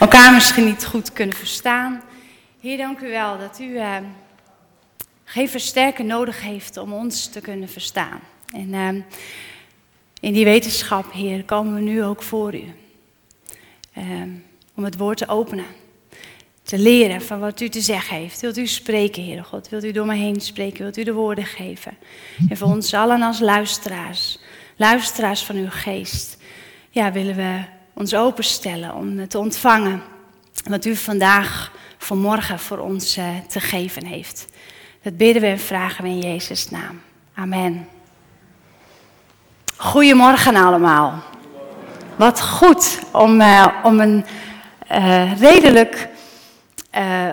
elkaar misschien niet goed kunnen verstaan. Heer, dank u wel dat u uh, geen versterken nodig heeft om ons te kunnen verstaan. En uh, in die wetenschap, Heer, komen we nu ook voor u. Uh, om het woord te openen. Te leren van wat u te zeggen heeft. Wilt u spreken, Heer God? Wilt u door me heen spreken? Wilt u de woorden geven? En voor ons allen als luisteraars, luisteraars van uw geest, ja, willen we ons openstellen om te ontvangen wat u vandaag, vanmorgen voor ons uh, te geven heeft. Dat bidden we en vragen we in Jezus' naam. Amen. Goedemorgen allemaal. Wat goed om, uh, om een uh, redelijk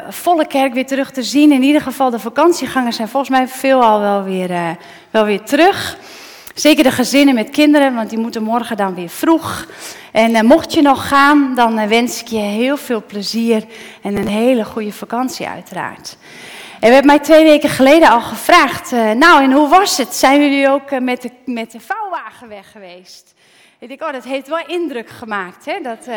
volle kerk weer terug te zien. In ieder geval de vakantiegangers zijn volgens mij veelal wel weer, wel weer terug. Zeker de gezinnen met kinderen, want die moeten morgen dan weer vroeg. En uh, mocht je nog gaan, dan uh, wens ik je heel veel plezier en een hele goede vakantie uiteraard. En we hebben mij twee weken geleden al gevraagd, uh, nou en hoe was het? Zijn jullie ook met, de, met de vouwwagen weg geweest? Ik denk, oh dat heeft wel indruk gemaakt, hè? Dat,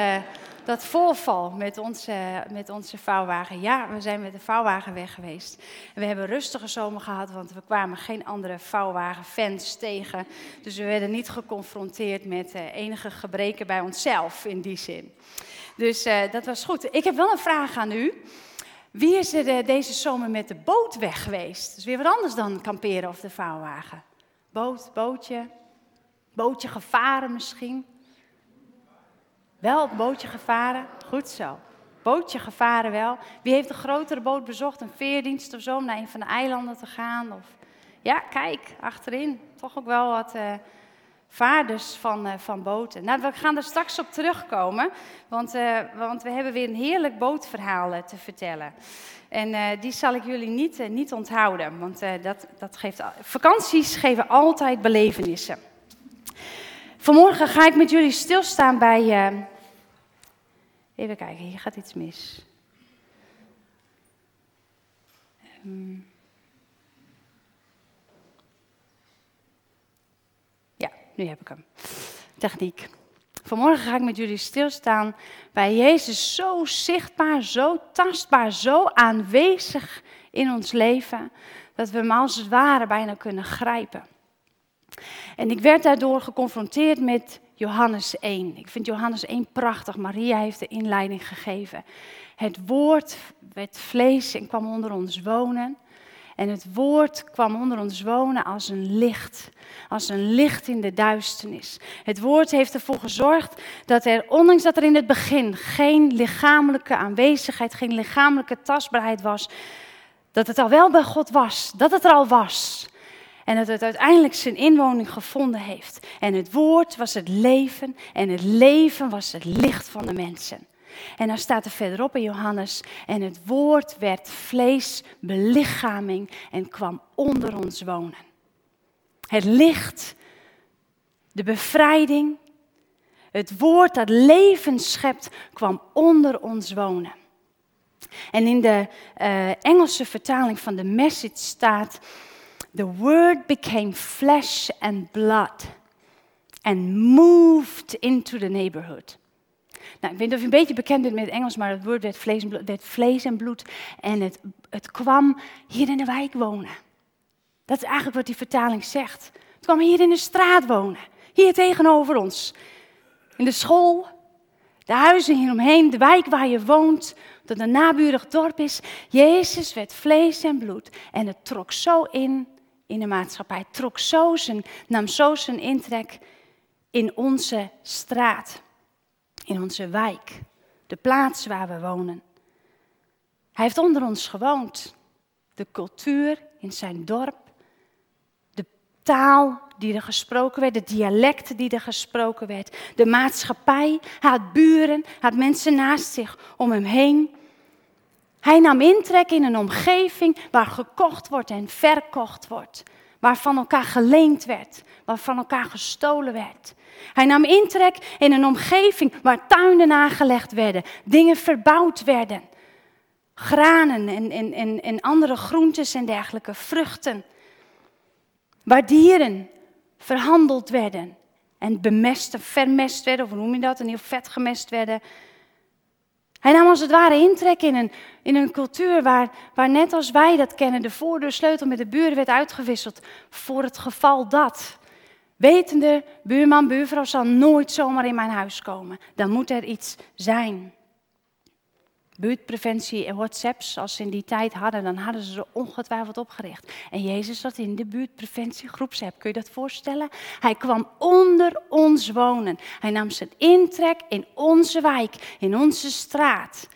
dat voorval met onze, met onze vouwwagen. Ja, we zijn met de vouwwagen weg geweest. We hebben een rustige zomer gehad, want we kwamen geen andere vouwwagenfans tegen. Dus we werden niet geconfronteerd met uh, enige gebreken bij onszelf in die zin. Dus uh, dat was goed. Ik heb wel een vraag aan u. Wie is er uh, deze zomer met de boot weg geweest? Dat is weer wat anders dan kamperen of de vouwwagen. Boot, bootje, bootje gevaren misschien. Wel op bootje gevaren? Goed zo. Bootje gevaren wel. Wie heeft een grotere boot bezocht, een veerdienst of zo, om naar een van de eilanden te gaan? Of... Ja, kijk, achterin. Toch ook wel wat uh, vaarders van, uh, van boten. Nou, we gaan er straks op terugkomen, want, uh, want we hebben weer een heerlijk bootverhaal te vertellen. En die zal ik jullie niet, niet onthouden, want dat, dat geeft, vakanties geven altijd belevenissen. Vanmorgen ga ik met jullie stilstaan bij. Uh... Even kijken, hier gaat iets mis. Um... Ja, nu heb ik hem. Techniek. Vanmorgen ga ik met jullie stilstaan bij Jezus zo zichtbaar, zo tastbaar, zo aanwezig in ons leven, dat we hem als het ware bijna kunnen grijpen. En ik werd daardoor geconfronteerd met Johannes 1. Ik vind Johannes 1 prachtig. Maria heeft de inleiding gegeven. Het woord werd vlees en kwam onder ons wonen. En het woord kwam onder ons wonen als een licht, als een licht in de duisternis. Het woord heeft ervoor gezorgd dat er, ondanks dat er in het begin geen lichamelijke aanwezigheid, geen lichamelijke tastbaarheid was, dat het al wel bij God was, dat het er al was. En dat het uiteindelijk zijn inwoning gevonden heeft. En het woord was het leven en het leven was het licht van de mensen. En dan staat er verderop in Johannes, en het woord werd vlees, belichaming en kwam onder ons wonen. Het licht, de bevrijding, het woord dat leven schept, kwam onder ons wonen. En in de uh, Engelse vertaling van de message staat, The word became flesh and blood and moved into the neighborhood. Nou, ik weet niet of je een beetje bekend bent met Engels, maar het woord werd vlees en bloed, werd vlees en, bloed en het, het kwam hier in de wijk wonen. Dat is eigenlijk wat die vertaling zegt. Het kwam hier in de straat wonen, hier tegenover ons. In de school, de huizen hieromheen, de wijk waar je woont, dat een naburig dorp is. Jezus werd vlees en bloed en het trok zo in in de maatschappij. Trok zo zijn, nam zo zijn intrek in onze straat, in onze wijk, de plaats waar we wonen. Hij heeft onder ons gewoond. De cultuur in zijn dorp, de taal die er gesproken werd, de dialecten die er gesproken werd, de maatschappij, hij had buren, hij had mensen naast zich om hem heen. Hij nam intrek in een omgeving waar gekocht wordt en verkocht wordt. Waar van elkaar geleend werd, waar van elkaar gestolen werd. Hij nam intrek in een omgeving waar tuinen aangelegd werden, dingen verbouwd werden. Granen en, andere groentes en dergelijke, vruchten. Waar dieren verhandeld werden en bemest, vermest werden, of hoe noem je dat, en heel vet gemest werden. Hij nam als het ware intrek in een, in een cultuur waar, waar net als wij dat kennen, de voordeursleutel met de buren werd uitgewisseld voor het geval dat. Wetende, buurman, buurvrouw zal nooit zomaar in mijn huis komen. Dan moet er iets zijn. Buurtpreventie en WhatsApps, als ze in die tijd hadden, dan hadden ze ze ongetwijfeld opgericht. En Jezus zat in de buurtpreventie groepsapp. Kun je dat voorstellen? Hij kwam onder ons wonen. Hij nam zijn intrek in onze wijk, in onze straat.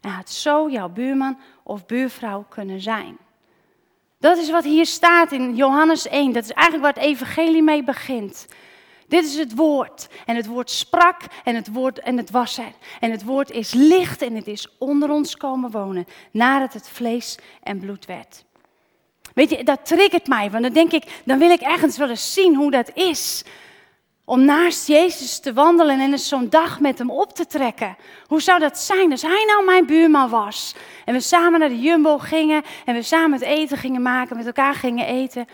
En had zo jouw buurman of buurvrouw kunnen zijn. Dat is wat hier staat in Johannes 1. Dat is eigenlijk waar het evangelie mee begint. Dit is het woord. En het woord sprak en het woord en het was er. En het woord is licht en het is onder ons komen wonen. Nadat het vlees en bloed werd. Weet je, dat triggert mij. Want dan denk ik, dan wil ik ergens wel eens zien hoe dat is. Om naast Jezus te wandelen en eens zo'n dag met hem op te trekken. Hoe zou dat zijn als hij nou mijn buurman was? En we samen naar de Jumbo gingen en we samen het eten gingen maken, met elkaar gingen eten.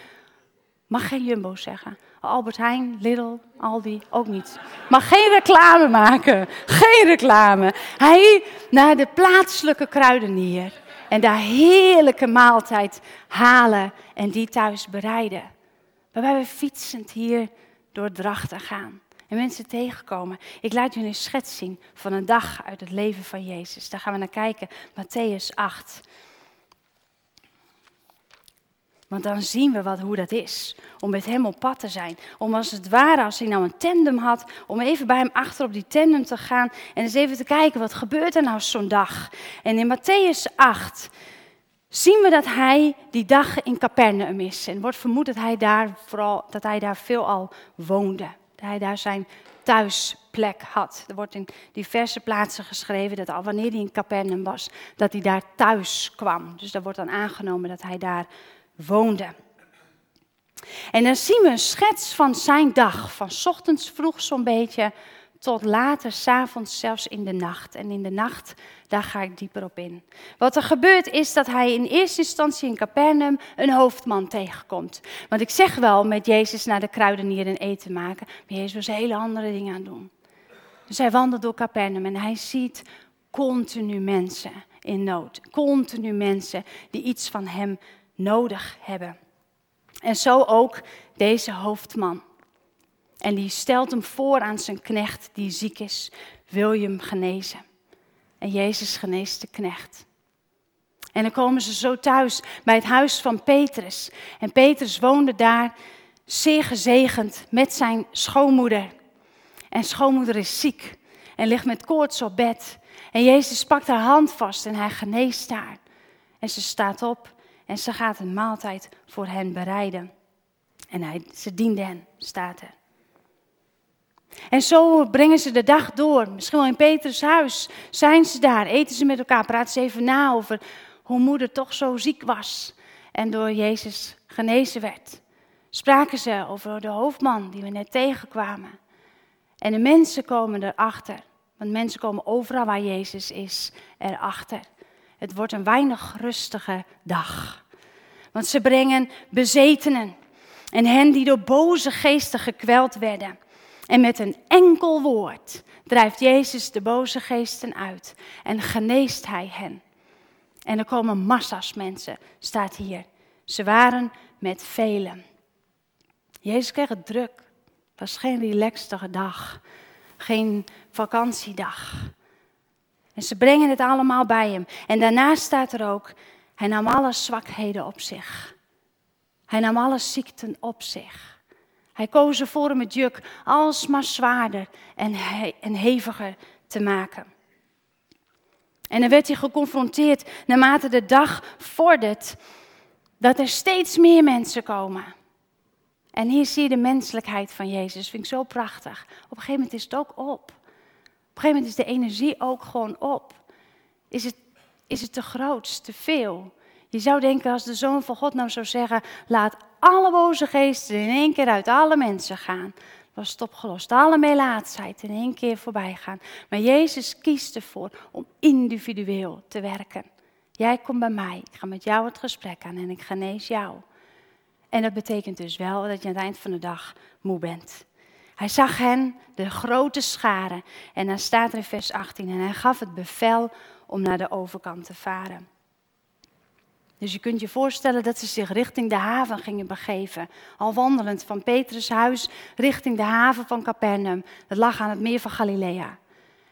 Mag geen Jumbo zeggen. Albert Heijn, Lidl, Aldi, ook niet. Mag geen reclame maken. Geen reclame. Hij naar de plaatselijke kruidenier. En daar heerlijke maaltijd halen en die thuis bereiden. Waarbij we fietsend hier door Drachten gaan. En mensen tegenkomen. Ik laat jullie een schets zien van een dag uit het leven van Jezus. Daar gaan we naar kijken. Matthäus 8. Want dan zien we wat, hoe dat is. Om met hem op pad te zijn. Om als het ware, als hij nou een tandem had, om even bij hem achter op die tandem te gaan. En eens even te kijken, wat gebeurt er nou zo'n dag? En in Matthäus 8 zien we dat hij die dag in Capernaum is. En wordt vermoed dat hij daar, vooral, dat hij daar veelal woonde. Dat hij daar zijn thuisplek had. Er wordt in diverse plaatsen geschreven dat al wanneer hij in Capernaum was, dat hij daar thuis kwam. Dus daar wordt dan aangenomen dat hij daar woonde. En dan zien we een schets van zijn dag, van ochtends vroeg zo'n beetje tot later, s'avonds, zelfs in de nacht. En in de nacht, daar ga ik dieper op in. Wat er gebeurt is dat hij in eerste instantie in Capernaum een hoofdman tegenkomt. Want ik zeg wel met Jezus naar de kruidenier en eten maken, maar Jezus was hele andere dingen aan doen. Dus hij wandelt door Capernaum en hij ziet continu mensen in nood. Continu mensen die iets van hem nodig hebben. En zo ook deze hoofdman. En die stelt hem voor aan zijn knecht die ziek is. Wil je hem genezen? En Jezus geneest de knecht. En dan komen ze zo thuis bij het huis van Petrus. En Petrus woonde daar zeer gezegend met zijn schoonmoeder. En schoonmoeder is ziek en ligt met koorts op bed. En Jezus pakt haar hand vast en hij geneest haar. En ze staat op en ze gaat een maaltijd voor hen bereiden. En hij, ze diende hen, staat er. En zo brengen ze de dag door. Misschien wel in Petrus huis. Zijn ze daar, eten ze met elkaar, praten ze even na over hoe moeder toch zo ziek was. En door Jezus genezen werd. Spraken ze over de hoofdman die we net tegenkwamen. En de mensen komen erachter. Want mensen komen overal waar Jezus is, erachter. Het wordt een weinig rustige dag. Want ze brengen bezetenen en hen die door boze geesten gekweld werden. En met een enkel woord drijft Jezus de boze geesten uit en geneest hij hen. En er komen massa's mensen, staat hier. Ze waren met velen. Jezus kreeg het druk. Het was geen relaxte dag, geen vakantiedag. En ze brengen het allemaal bij hem. En daarna staat er ook, hij nam alle zwakheden op zich. Hij nam alle ziekten op zich. Hij koos ervoor om het juk alsmaar zwaarder en, en heviger te maken. En dan werd hij geconfronteerd naarmate de dag vordert, dat er steeds meer mensen komen. En hier zie je de menselijkheid van Jezus. Vind ik zo prachtig. Op een gegeven moment is het ook op. Gegeven moment is de energie ook gewoon op. Is het, is het te groot, te veel? Je zou denken als de Zoon van God nou zou zeggen, laat alle boze geesten in één keer uit alle mensen gaan. Was het opgelost. Alle melaatsheid in één keer voorbij gaan. Maar Jezus kiest ervoor om individueel te werken. Jij komt bij mij, ik ga met jou het gesprek aan en ik genees jou. En dat betekent dus wel dat je aan het eind van de dag moe bent. Hij zag hen, de grote scharen. En dan staat er in vers 18, en hij gaf het bevel om naar de overkant te varen. Dus je kunt je voorstellen dat ze zich richting de haven gingen begeven. Al wandelend van Petrus' huis richting de haven van Capernaum. Dat lag aan het meer van Galilea.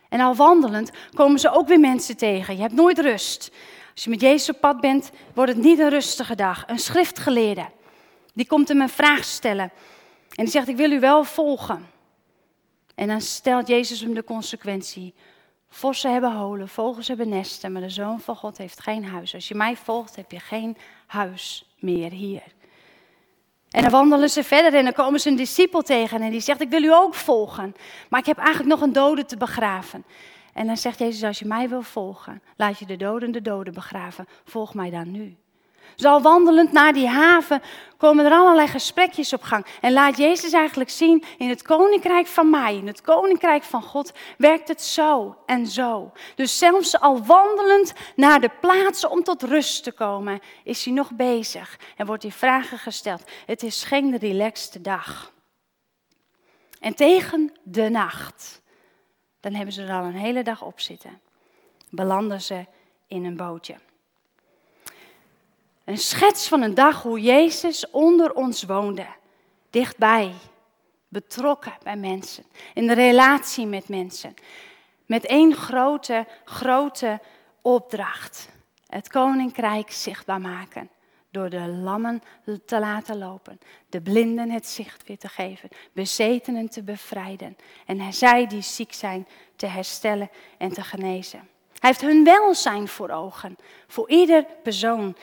En al wandelend komen ze ook weer mensen tegen. Je hebt nooit rust. Als je met Jezus op pad bent, wordt het niet een rustige dag. Een schriftgeleerde, die komt hem een vraag stellen. En die zegt, ik wil u wel volgen. En dan stelt Jezus hem de consequentie. Vossen hebben holen, vogels hebben nesten, maar de Zoon van God heeft geen huis. Als je mij volgt, heb je geen huis meer hier. En dan wandelen ze verder en dan komen ze een discipel tegen en die zegt, ik wil u ook volgen. Maar ik heb eigenlijk nog een dode te begraven. En dan zegt Jezus, als je mij wil volgen, laat je de doden de doden begraven. Volg mij dan nu. Zo wandelend naar die haven komen er allerlei gesprekjes op gang. En laat Jezus eigenlijk zien, in het koninkrijk van mij, in het koninkrijk van God, werkt het zo en zo. Dus zelfs al wandelend naar de plaatsen om tot rust te komen, is hij nog bezig en wordt hij vragen gesteld. Het is geen relaxte dag. En tegen de nacht, dan hebben ze er al een hele dag op zitten, belanden ze in een bootje. Een schets van een dag hoe Jezus onder ons woonde. Dichtbij, betrokken bij mensen, in de relatie met mensen. Met één grote, grote opdracht. Het koninkrijk zichtbaar maken. Door de lammen te laten lopen, de blinden het zicht weer te geven, bezetenen te bevrijden en zij die ziek zijn te herstellen en te genezen. Hij heeft hun welzijn voor ogen, voor ieder persoon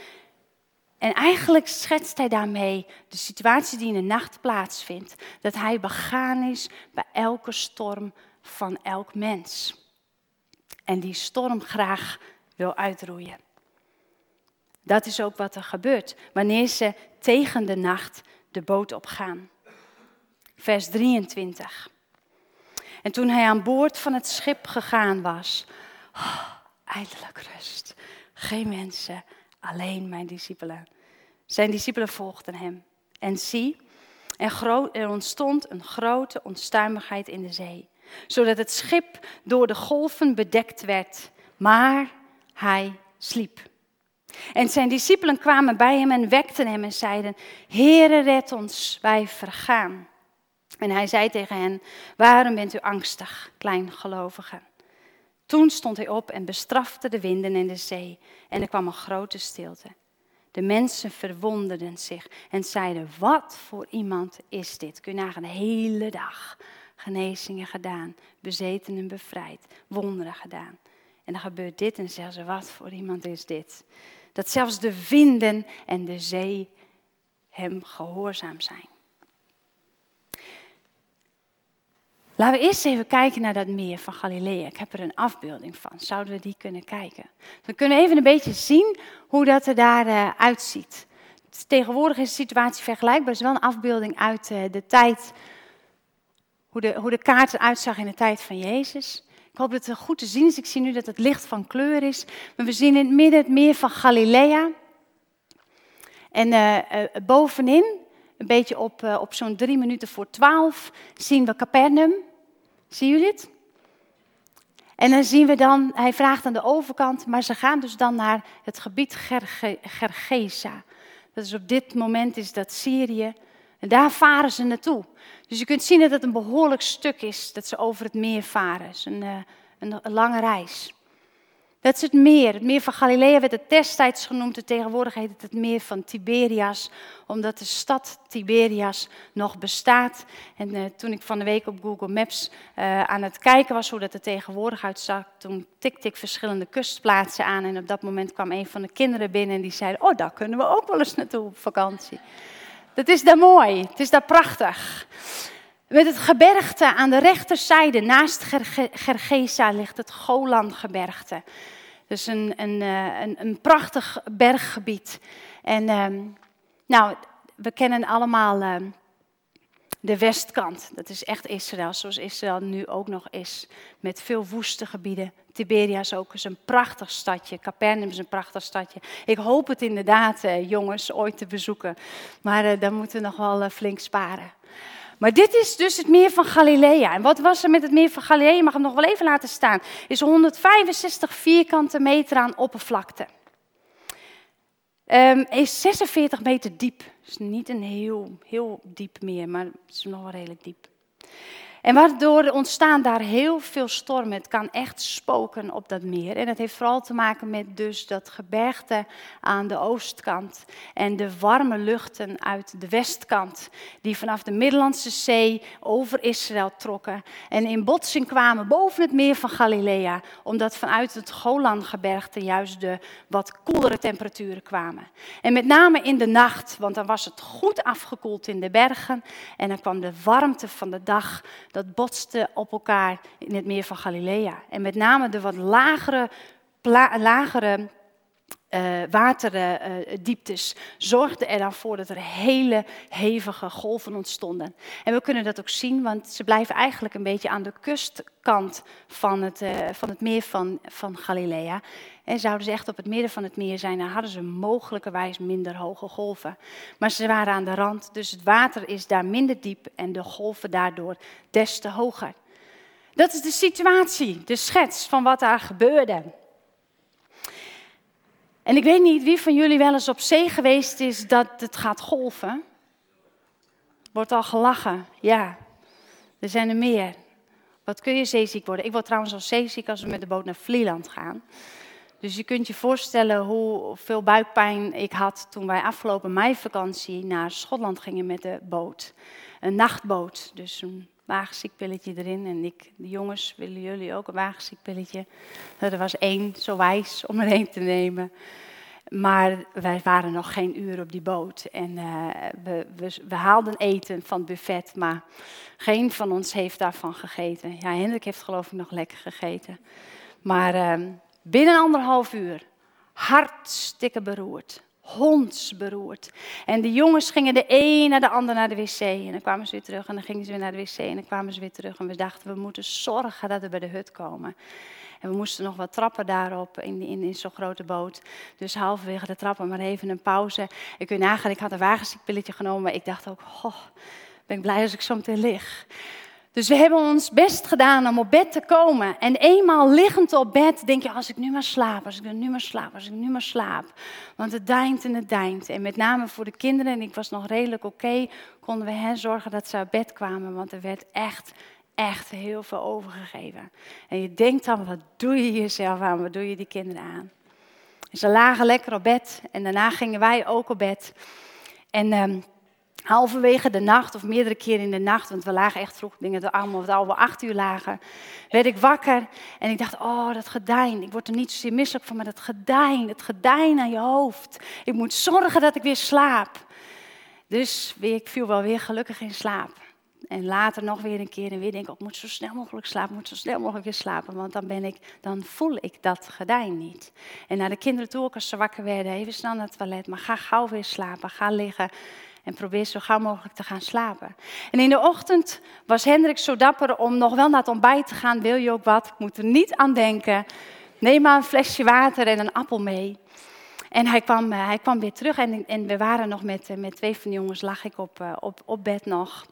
en eigenlijk schetst hij daarmee de situatie die in de nacht plaatsvindt. Dat hij begaan is bij elke storm van elk mens. En die storm graag wil uitroeien. Dat is ook wat er gebeurt wanneer ze tegen de nacht de boot opgaan. Vers 23. En toen hij aan boord van het schip gegaan was, oh, eindelijk rust. Geen mensen, alleen mijn discipelen. Zijn discipelen volgden hem. En zie, er ontstond een grote onstuimigheid in de zee, zodat het schip door de golven bedekt werd, maar hij sliep. En zijn discipelen kwamen bij hem en wekten hem en zeiden, Heere, red ons, wij vergaan. En hij zei tegen hen, waarom bent u angstig, kleingelovigen? Toen stond hij op en bestrafte de winden en de zee en er kwam een grote stilte. De mensen verwonderden zich en zeiden, wat voor iemand is dit? Kun je nagaan, een hele dag genezingen gedaan, bezetenen bevrijd, wonderen gedaan. En dan gebeurt dit en zeggen ze, wat voor iemand is dit? Dat zelfs de winden en de zee hem gehoorzaam zijn. Laten we eerst even kijken naar dat meer van Galilea. Ik heb er een afbeelding van. Zouden we die kunnen kijken? Dan kunnen we even een beetje zien hoe dat er daar uh, uitziet. Tegenwoordig is de situatie vergelijkbaar. Het is wel een afbeelding uit uh, de tijd, hoe de, hoe de kaart eruit zag in de tijd van Jezus. Ik hoop dat het goed te zien is. Ik zie nu dat het licht van kleur is. Maar we zien in het midden het meer van Galilea. En uh, bovenin, een beetje op, op zo'n drie minuten voor twaalf, zien we Capernaum. Zien jullie het? En dan zien we dan, hij vraagt aan de overkant, maar ze gaan dus dan naar het gebied Gerge, Gergesa. Dat is op dit moment is dat Syrië. En daar varen ze naartoe. Dus je kunt zien dat het een behoorlijk stuk is dat ze over het meer varen. Het is een, eh, een lange reis. Dat is het meer. Het meer van Galilea werd het destijds genoemd. Tegenwoordig heet het het meer van Tiberias, omdat de stad Tiberias nog bestaat. En uh, toen ik van de week op Google Maps uh, aan het kijken was hoe dat er tegenwoordig uitzag, toen tikte ik verschillende kustplaatsen aan. En op dat moment kwam een van de kinderen binnen en die zei, oh daar kunnen we ook wel eens naartoe op vakantie. Dat is daar mooi, het is daar prachtig. Met het gebergte aan de rechterzijde, naast Gergesa, ligt het Golangebergte. Dus een, een, eh, een, prachtig berggebied. En ehm, nou, we kennen allemaal ehm, de westkant. Dat is echt Israël, zoals Israël nu ook nog is. Met veel woeste gebieden. Tiberias ook is een prachtig stadje. Capernaum is een prachtig stadje. Ik hoop het inderdaad, eh, jongens, ooit te bezoeken. Maar uh, dan moeten we nog wel flink sparen. Maar dit is dus het meer van Galilea. En wat was er met het meer van Galilea? Je mag hem nog wel even laten staan. Is 165 vierkante meter aan oppervlakte. Um, is 46 meter diep. is niet een heel, heel diep meer, maar het is nog wel redelijk diep. En waardoor ontstaan daar heel veel stormen. Het kan echt spoken op dat meer. En dat heeft vooral te maken met dus dat gebergte aan de oostkant. En de warme luchten uit de westkant. Die vanaf de Middellandse Zee over Israël trokken. En in botsing kwamen boven het meer van Galilea. Omdat vanuit het Golangebergte juist de wat koelere temperaturen kwamen. En met name in de nacht, want dan was het goed afgekoeld in de bergen. En dan kwam de warmte van de dag dat botste op elkaar in het meer van Galilea. En met name de wat lagere, lagere uh, waterdieptes zorgden er dan voor dat er hele hevige golven ontstonden. En we kunnen dat ook zien, want ze blijven eigenlijk een beetje aan de kustkant van het, uh, van het meer van, van Galilea. En zouden ze echt op het midden van het meer zijn, dan hadden ze mogelijkerwijs minder hoge golven. Maar ze waren aan de rand, dus het water is daar minder diep en de golven daardoor des te hoger. Dat is de situatie, de schets van wat daar gebeurde. En ik weet niet wie van jullie wel eens op zee geweest is dat het gaat golven. Wordt al gelachen. Ja, er zijn er meer. Wat kun je zeeziek worden? Ik word trouwens al zeeziek als we met de boot naar Vlieland gaan. Dus je kunt je voorstellen hoeveel buikpijn ik had toen wij afgelopen meivakantie naar Schotland gingen met de boot. Een nachtboot, dus een wagenziekpilletje erin. En ik, de jongens, willen jullie ook een wagenziekpilletje? Nou, er was één, zo wijs, om er één te nemen. Maar wij waren nog geen uur op die boot. En uh, we, we, haalden eten van het buffet, maar geen van ons heeft daarvan gegeten. Ja, Hendrik heeft geloof ik nog lekker gegeten. Maar uh, binnen anderhalf uur, hartstikke beroerd hondsberoerd. En de jongens gingen de een naar de ander naar de wc. En dan kwamen ze weer terug en dan gingen ze weer naar de wc. En dan kwamen ze weer terug. En we dachten, we moeten zorgen dat we bij de hut komen. En we moesten nog wat trappen daarop in, in, in zo'n grote boot. Dus halverwege de trappen maar even een pauze. Ik kun nagaan, ik had een wagenziekpilletje genomen. Maar ik dacht ook, oh, ben ik blij als ik zo meteen lig. Dus we hebben ons best gedaan om op bed te komen. En eenmaal liggend op bed denk je, als ik nu maar slaap, als ik nu maar slaap, als ik nu maar slaap. Want het deint en het deint. En met name voor de kinderen, en ik was nog redelijk oké, konden we hen zorgen dat ze op bed kwamen. Want er werd echt, echt heel veel overgegeven. En je denkt dan, wat doe je jezelf aan, wat doe je die kinderen aan? ze lagen lekker op bed en daarna gingen wij ook op bed. En... Um, halverwege de nacht of meerdere keren in de nacht, want we lagen echt vroeg, dingen de allemaal wat acht uur lagen, werd ik wakker en ik dacht, oh dat gedijn, ik word er niet zozeer misselijk van, maar dat gedijn, het gedijn aan je hoofd. Ik moet zorgen dat ik weer slaap. Dus ik viel wel weer gelukkig in slaap. En later nog weer een keer en weer denk ik, oh, ik moet zo snel mogelijk slapen, ik moet zo snel mogelijk weer slapen, want dan, ben ik, dan voel ik dat gedijn niet. En naar de kinderen toe, als ze wakker werden, even snel naar het toilet, maar ga gauw weer slapen, ga liggen. En probeer zo gauw mogelijk te gaan slapen. En in de ochtend was Hendrik zo dapper om nog wel naar het ontbijt te gaan. Wil je ook wat? Ik moet er niet aan denken. Neem maar een flesje water en een appel mee. En hij kwam, eh, hij kwam weer terug en, en we waren nog met, eh, met twee van de jongens, lag ik op, eh, op, op bed nog.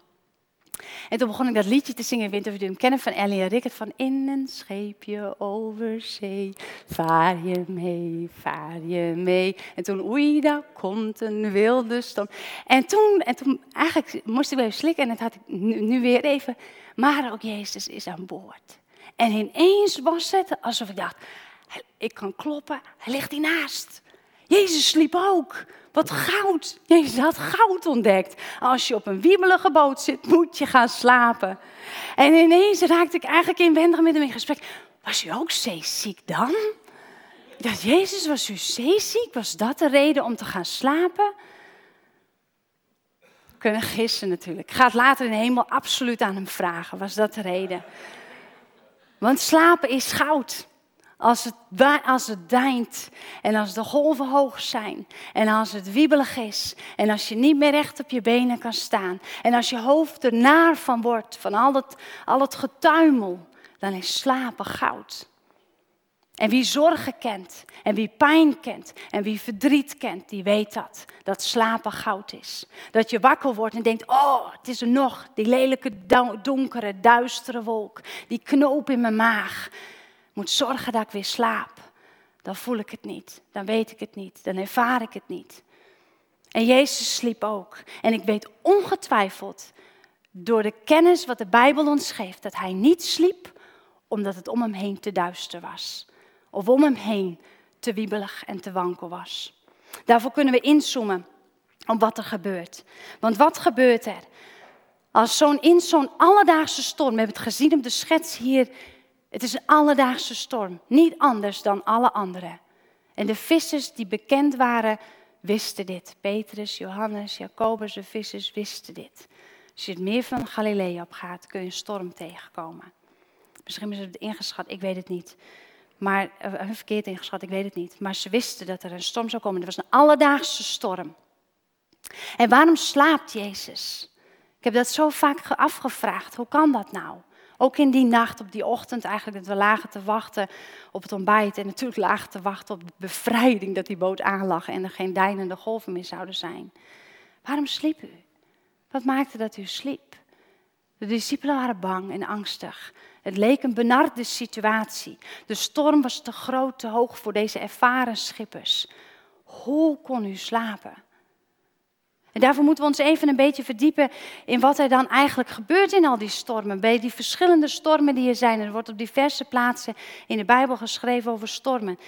En toen begon ik dat liedje te zingen, hem kennen, van Ellie en Rickert, van In een scheepje over zee, vaar je mee, vaar je mee. En toen, oei, daar komt een wilde storm. En toen, en toen eigenlijk moest ik even slikken en het had ik nu, nu weer even, maar ook Jezus is aan boord. En ineens was het alsof ik dacht, ik kan kloppen, hij ligt hiernaast. Jezus sliep ook. Wat goud. Jezus had goud ontdekt. Als je op een wiebelige boot zit, moet je gaan slapen. En ineens raakte ik eigenlijk inwendig met hem in gesprek. Was u ook zeeziek dan? Ik Jezus, was u zeeziek? Was dat de reden om te gaan slapen? We kunnen gissen natuurlijk. Ik ga het later in de hemel absoluut aan hem vragen. Was dat de reden? Want slapen is goud. Als het, als het en als de golven hoog zijn en als het wiebelig is en als je niet meer recht op je benen kan staan en als je hoofd er naar van wordt, van al het, al het getuimel, dan is slapen goud. En wie zorgen kent, en wie pijn kent, en wie verdriet kent, die weet dat. Dat slapen goud is. Dat je wakker wordt en denkt, oh, het is er nog. Die lelijke, donkere, duistere wolk. Die knoop in mijn maag. Moet zorgen dat ik weer slaap. Dan voel ik het niet. Dan weet ik het niet. Dan ervaar ik het niet. En Jezus sliep ook. En ik weet ongetwijfeld, door de kennis wat de Bijbel ons geeft, dat hij niet sliep omdat het om hem heen te duister was of om hem heen te wiebelig en te wankel was. Daarvoor kunnen we inzoomen op wat er gebeurt. Want wat gebeurt er? Als zo'n in zo'n alledaagse storm, we hebben het gezien op de schets hier, het is een alledaagse storm, niet anders dan alle andere. En de vissers die bekend waren, wisten dit. Petrus, Johannes, Jacobus, de vissers wisten dit. Als je het meer van Galilea op gaat, kun je een storm tegenkomen. Misschien is het ingeschat, ik weet het niet. Maar, uh, verkeerd ingeschat, ik weet het niet. Maar ze wisten dat er een storm zou komen. Het was een alledaagse storm. En waarom slaapt Jezus? Ik heb dat zo vaak afgevraagd. Hoe kan dat nou? Ook in die nacht, op die ochtend eigenlijk, dat we lagen te wachten op het ontbijt. En natuurlijk lagen te wachten op de bevrijding dat die boot aanlag en er geen deinende golven meer zouden zijn. Waarom sliep u? Wat maakte dat u sliep? De discipelen waren bang en angstig. Het leek een benarde situatie. De storm was te groot, te hoog voor deze ervaren schippers. Hoe kon u slapen? En daarvoor moeten we ons even een beetje verdiepen in wat er dan eigenlijk gebeurt in al die stormen. Bij die verschillende stormen die er zijn. Er wordt op diverse plaatsen in de Bijbel geschreven over stormen.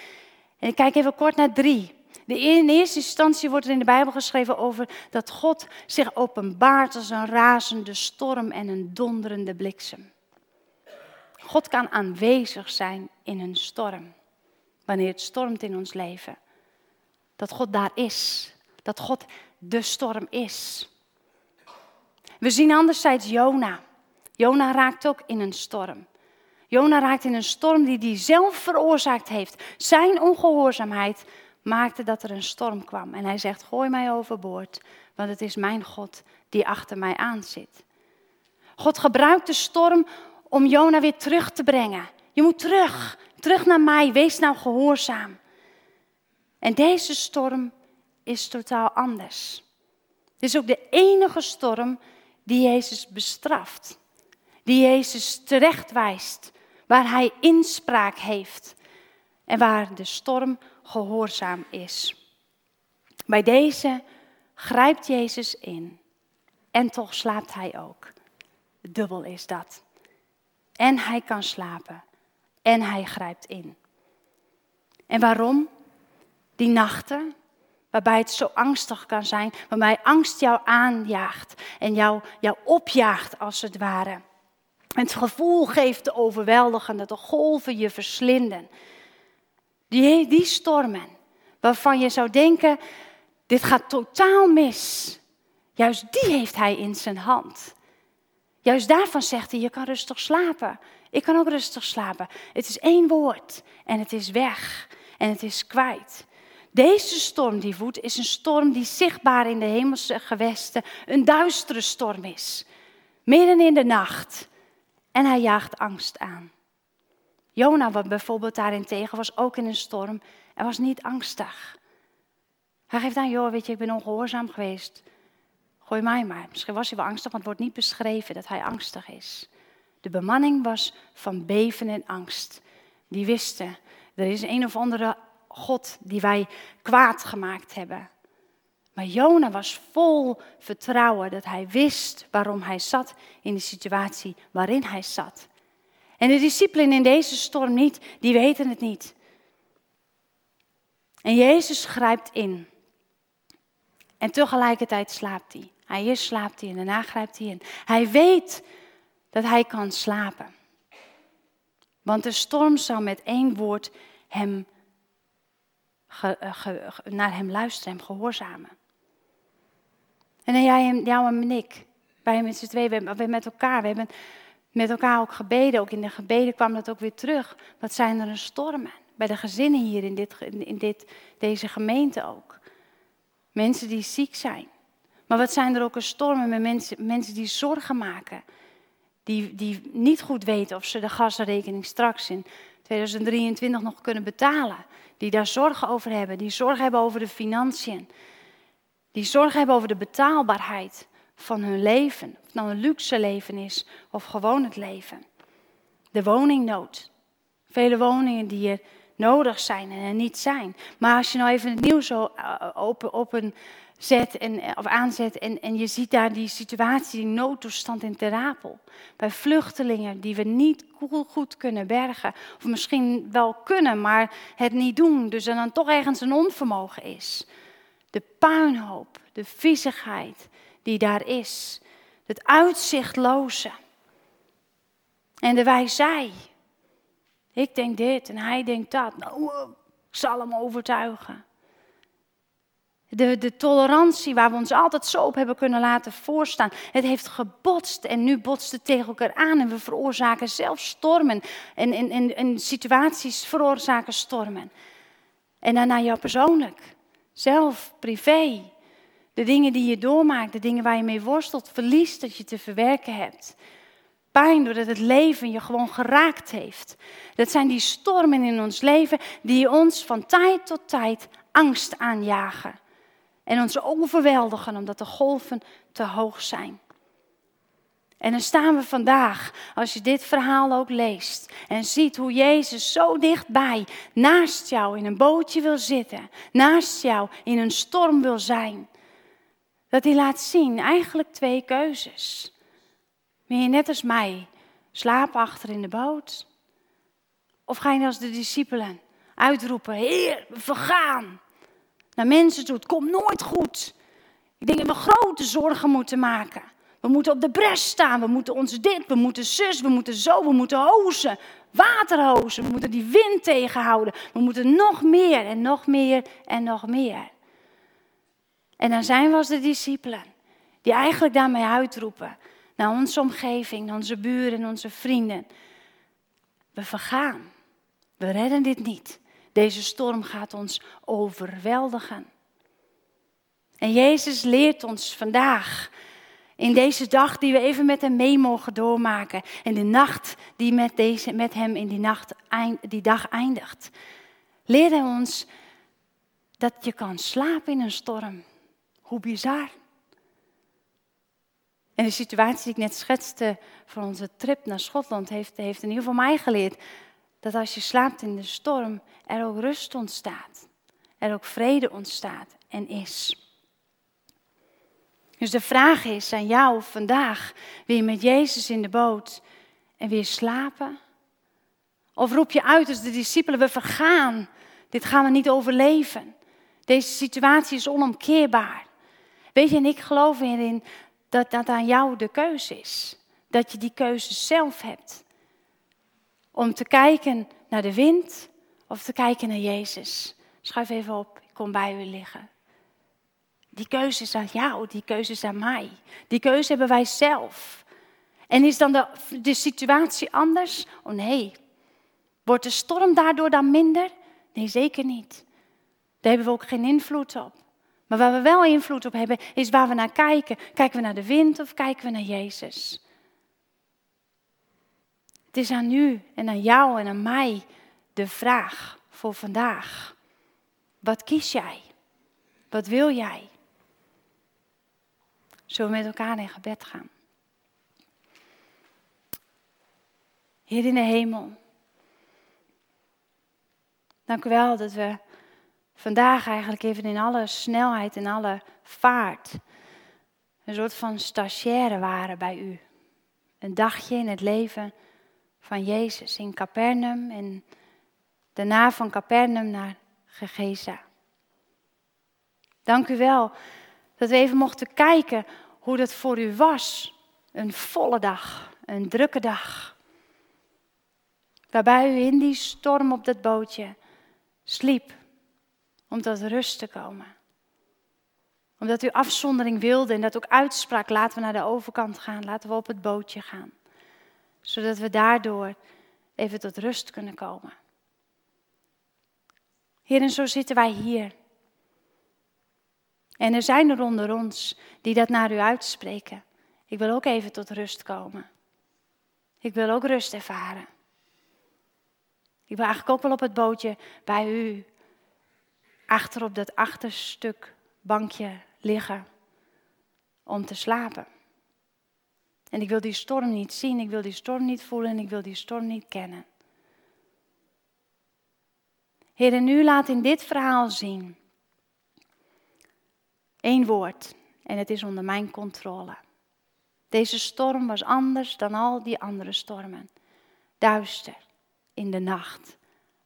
En ik kijk even kort naar drie. De in eerste instantie wordt er in de Bijbel geschreven over dat God zich openbaart als een razende storm en een donderende bliksem. God kan aanwezig zijn in een storm. Wanneer het stormt in ons leven. Dat God daar is. Dat God de storm is. We zien anderzijds Jona. Jona raakt ook in een storm. Jona raakt in een storm die hij zelf veroorzaakt heeft. Zijn ongehoorzaamheid maakte dat er een storm kwam. En hij zegt: Gooi mij overboord, want het is mijn God die achter mij aan zit. God gebruikt de storm om Jona weer terug te brengen. Je moet terug, terug naar mij, wees nou gehoorzaam. En deze storm is totaal anders. Het is ook de enige storm die Jezus bestraft, die Jezus terechtwijst, waar hij inspraak heeft en waar de storm gehoorzaam is. Bij deze grijpt Jezus in en toch slaapt hij ook. Dubbel is dat. En hij kan slapen. En hij grijpt in. En waarom? Die nachten, waarbij het zo angstig kan zijn, waarbij angst jou aanjaagt en jou, jou opjaagt als het ware. Het gevoel geeft te overweldigen, dat de golven je verslinden. Die, die stormen, waarvan je zou denken, dit gaat totaal mis. Juist die heeft hij in zijn hand. Juist daarvan zegt hij, je kan rustig slapen. Ik kan ook rustig slapen. Het is één woord en het is weg en het is kwijt. Deze storm die woedt is een storm die zichtbaar in de hemelse gewesten een duistere storm is. Midden in de nacht. En hij jaagt angst aan. Jona, bijvoorbeeld daarentegen, was ook in een storm en was niet angstig. Hij geeft aan, joh, weet je, ik ben ongehoorzaam geweest. Gooi mij maar. Misschien was hij wel angstig, want het wordt niet beschreven dat hij angstig is. De bemanning was van beven en angst. Die wisten, er is een of andere God die wij kwaad gemaakt hebben. Maar Jona was vol vertrouwen dat hij wist waarom hij zat in de situatie waarin hij zat. En de discipelen in deze storm niet, die weten het niet. En Jezus grijpt in. En tegelijkertijd slaapt hij. Hij eerst slaapt hij en daarna grijpt hij in. Hij weet dat hij kan slapen. Want de storm zal met één woord hem eh, naar hem luisteren, hem gehoorzamen. En jij, jou en ik, wij met z'n twee, we met elkaar, we hebben met elkaar ook gebeden. Ook in de gebeden kwam dat ook weer terug. Wat zijn er een stormen? Bij de gezinnen hier in, dit, in dit, deze gemeente ook. Mensen die ziek zijn. Maar wat zijn er ook een stormen met mensen, mensen die zorgen maken. Die, die niet goed weten of ze de gasrekening straks in 2023 nog kunnen betalen. Die daar zorgen over hebben. Die zorgen hebben over de financiën. Die zorgen hebben over de betaalbaarheid van hun leven. Of het nou een luxe leven is of gewoon het leven. De woningnood. Vele woningen die er nodig zijn en er niet zijn. Maar als je nou even het nieuws eh, open, open zet en, of aanzet en, en je ziet daar die situatie, die noodtoestand in Terapel. Bij vluchtelingen die we niet goed kunnen bergen. Of misschien wel kunnen, maar het niet doen. Dus er dan toch ergens een onvermogen is. De puinhoop, de viezigheid die daar is. Het uitzichtloze. En de wijzij. Ik denk dit en hij denkt dat. Nou, ik zal hem overtuigen. De, de tolerantie waar we ons altijd zo op hebben kunnen laten voorstaan. Het heeft gebotst en nu botst het tegen elkaar aan. En we veroorzaken zelf stormen. En, en, situaties veroorzaken stormen. En dan naar jou persoonlijk. Zelf, privé. De dingen die je doormaakt, de dingen waar je mee worstelt. Verlies dat je te verwerken hebt. Pijn doordat het leven je gewoon geraakt heeft. Dat zijn die stormen in ons leven die ons van tijd tot tijd angst aanjagen en ons overweldigen omdat de golven te hoog zijn. En dan staan we vandaag, als je dit verhaal ook leest en ziet hoe Jezus zo dichtbij naast jou in een bootje wil zitten, naast jou in een storm wil zijn, dat hij laat zien eigenlijk twee keuzes. Ben je net als mij slapen achter in de boot? Of ga je als de discipelen uitroepen, Heer, we vergaan naar mensen toe. Het komt nooit goed. Ik denk dat we grote zorgen moeten maken. We moeten op de bres staan. We moeten ons dit, we moeten zus, we moeten zo, we moeten hozen. Waterhozen. We moeten die wind tegenhouden. We moeten nog meer en nog meer en nog meer. En dan zijn we als de discipelen. Die eigenlijk daarmee uitroepen. Naar onze omgeving, naar onze buren en onze vrienden. We vergaan. We redden dit niet. Deze storm gaat ons overweldigen. En Jezus leert ons vandaag, in deze dag die we even met hem mee mogen doormaken, en de nacht die met, deze, met hem in die, nacht, die dag eindigt, leert hij ons dat je kan slapen in een storm. Hoe bizar. En de situatie die ik net schetste van onze trip naar Schotland heeft, heeft in ieder geval mij geleerd dat als je slaapt in de storm, er ook rust ontstaat. Er ook vrede ontstaat en is. Dus de vraag is aan jou vandaag, je met Jezus in de boot en weer slapen? Of roep je uit als de discipelen, we vergaan, dit gaan we niet overleven. Deze situatie is onomkeerbaar. Weet je, en ik geloof erin dat dat aan jou de keuze is. Dat je die keuze zelf hebt. Om te kijken naar de wind of te kijken naar Jezus. Schuif even op, ik kom bij u liggen. Die keuze is aan jou, die keuze is aan mij. Die keuze hebben wij zelf. En is dan de, de situatie anders? Oh nee. Wordt de storm daardoor dan minder? Nee, zeker niet. Daar hebben we ook geen invloed op. Maar waar we wel invloed op hebben, is waar we naar kijken. Kijken we naar de wind of kijken we naar Jezus? Het is aan u en aan jou en aan mij de vraag voor vandaag. Wat kies jij? Wat wil jij? Zullen we met elkaar in gebed gaan? Heer in de hemel, dank u wel dat we vandaag eigenlijk even in alle snelheid en alle vaart een soort van stagiaire waren bij u. Een dagje in het leven van Jezus in Capernaum en daarna van Capernaum naar Gegeza. Dank u wel dat we even mochten kijken hoe dat voor u was. Een volle dag, een drukke dag. Waarbij u in die storm op dat bootje sliep om tot rust te komen. Omdat u afzondering wilde en dat ook uitsprak, laten we naar de overkant gaan, laten we op het bootje gaan. Zodat we daardoor even tot rust kunnen komen. Heer, en zo zitten wij hier. En er zijn er onder ons die dat naar u uitspreken. Ik wil ook even tot rust komen. Ik wil ook rust ervaren. Ik wil eigenlijk ook wel op het bootje bij u achter op dat achterstuk bankje liggen om te slapen. En ik wil die storm niet zien, ik wil die storm niet voelen en ik wil die storm niet kennen. Heer, en laat in dit verhaal zien één woord en het is onder mijn controle. Deze storm was anders dan al die andere stormen. Duister in de nacht,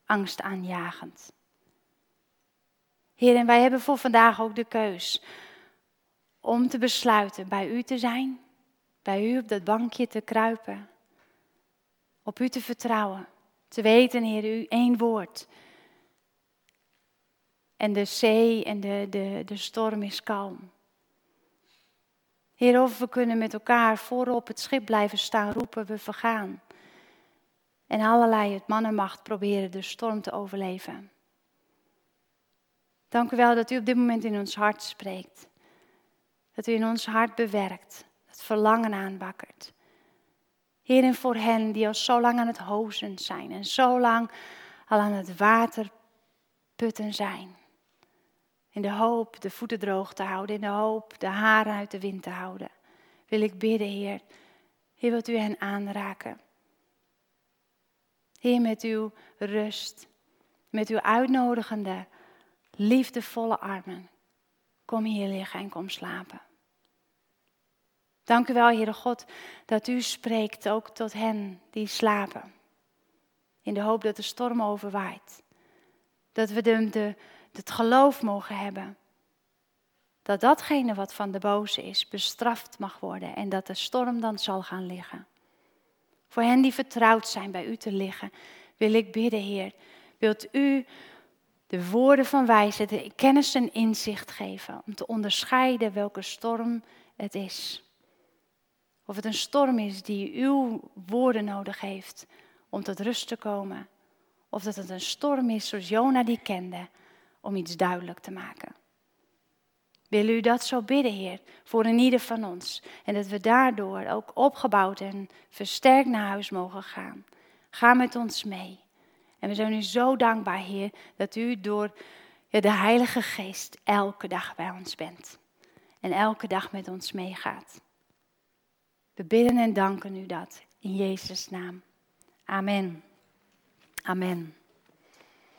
angstaanjagend. Heer, en wij hebben voor vandaag ook de keus om te besluiten bij u te zijn, bij u op dat bankje te kruipen, op u te vertrouwen, te weten, Heer, u één woord. En de zee en de, de, de storm is kalm. Heer, of we kunnen met elkaar voorop het schip blijven staan roepen, we vergaan. En allerlei het mannenmacht proberen de storm te overleven. Dank u wel dat u op dit moment in ons hart spreekt. Dat u in ons hart bewerkt, verlangen aanbakkert. Heer, en voor hen die al zo lang aan het hozen zijn en zo lang al aan het water putten zijn. In de hoop de voeten droog te houden, in de hoop de haren uit de wind te houden. Wil ik bidden, Heer. Heer, wilt u hen aanraken. Heer, met uw rust, met uw uitnodigende, liefdevolle armen. Kom hier liggen en kom slapen. Dank u wel, Heere God, dat u spreekt ook tot hen die slapen. In de hoop dat de storm overwaait. Dat we de, de, het geloof mogen hebben. Dat datgene wat van de boze is, bestraft mag worden en dat de storm dan zal gaan liggen. Voor hen die vertrouwd zijn bij u te liggen, wil ik bidden, Heer. Wilt u de woorden van wijsheid, de kennis en inzicht geven om te onderscheiden welke storm het is. Of het een storm is die uw woorden nodig heeft om tot rust te komen. Of dat het een storm is zoals Jona die kende, om iets duidelijk te maken. Wil u dat zo bidden, Heer, voor een ieder van ons. En dat we daardoor ook opgebouwd en versterkt naar huis mogen gaan. Ga met ons mee. En we zijn u zo dankbaar, Heer, dat u door de Heilige Geest elke dag bij ons bent. En elke dag met ons meegaat. We bidden en danken u dat in Jezus' naam. Amen. Amen.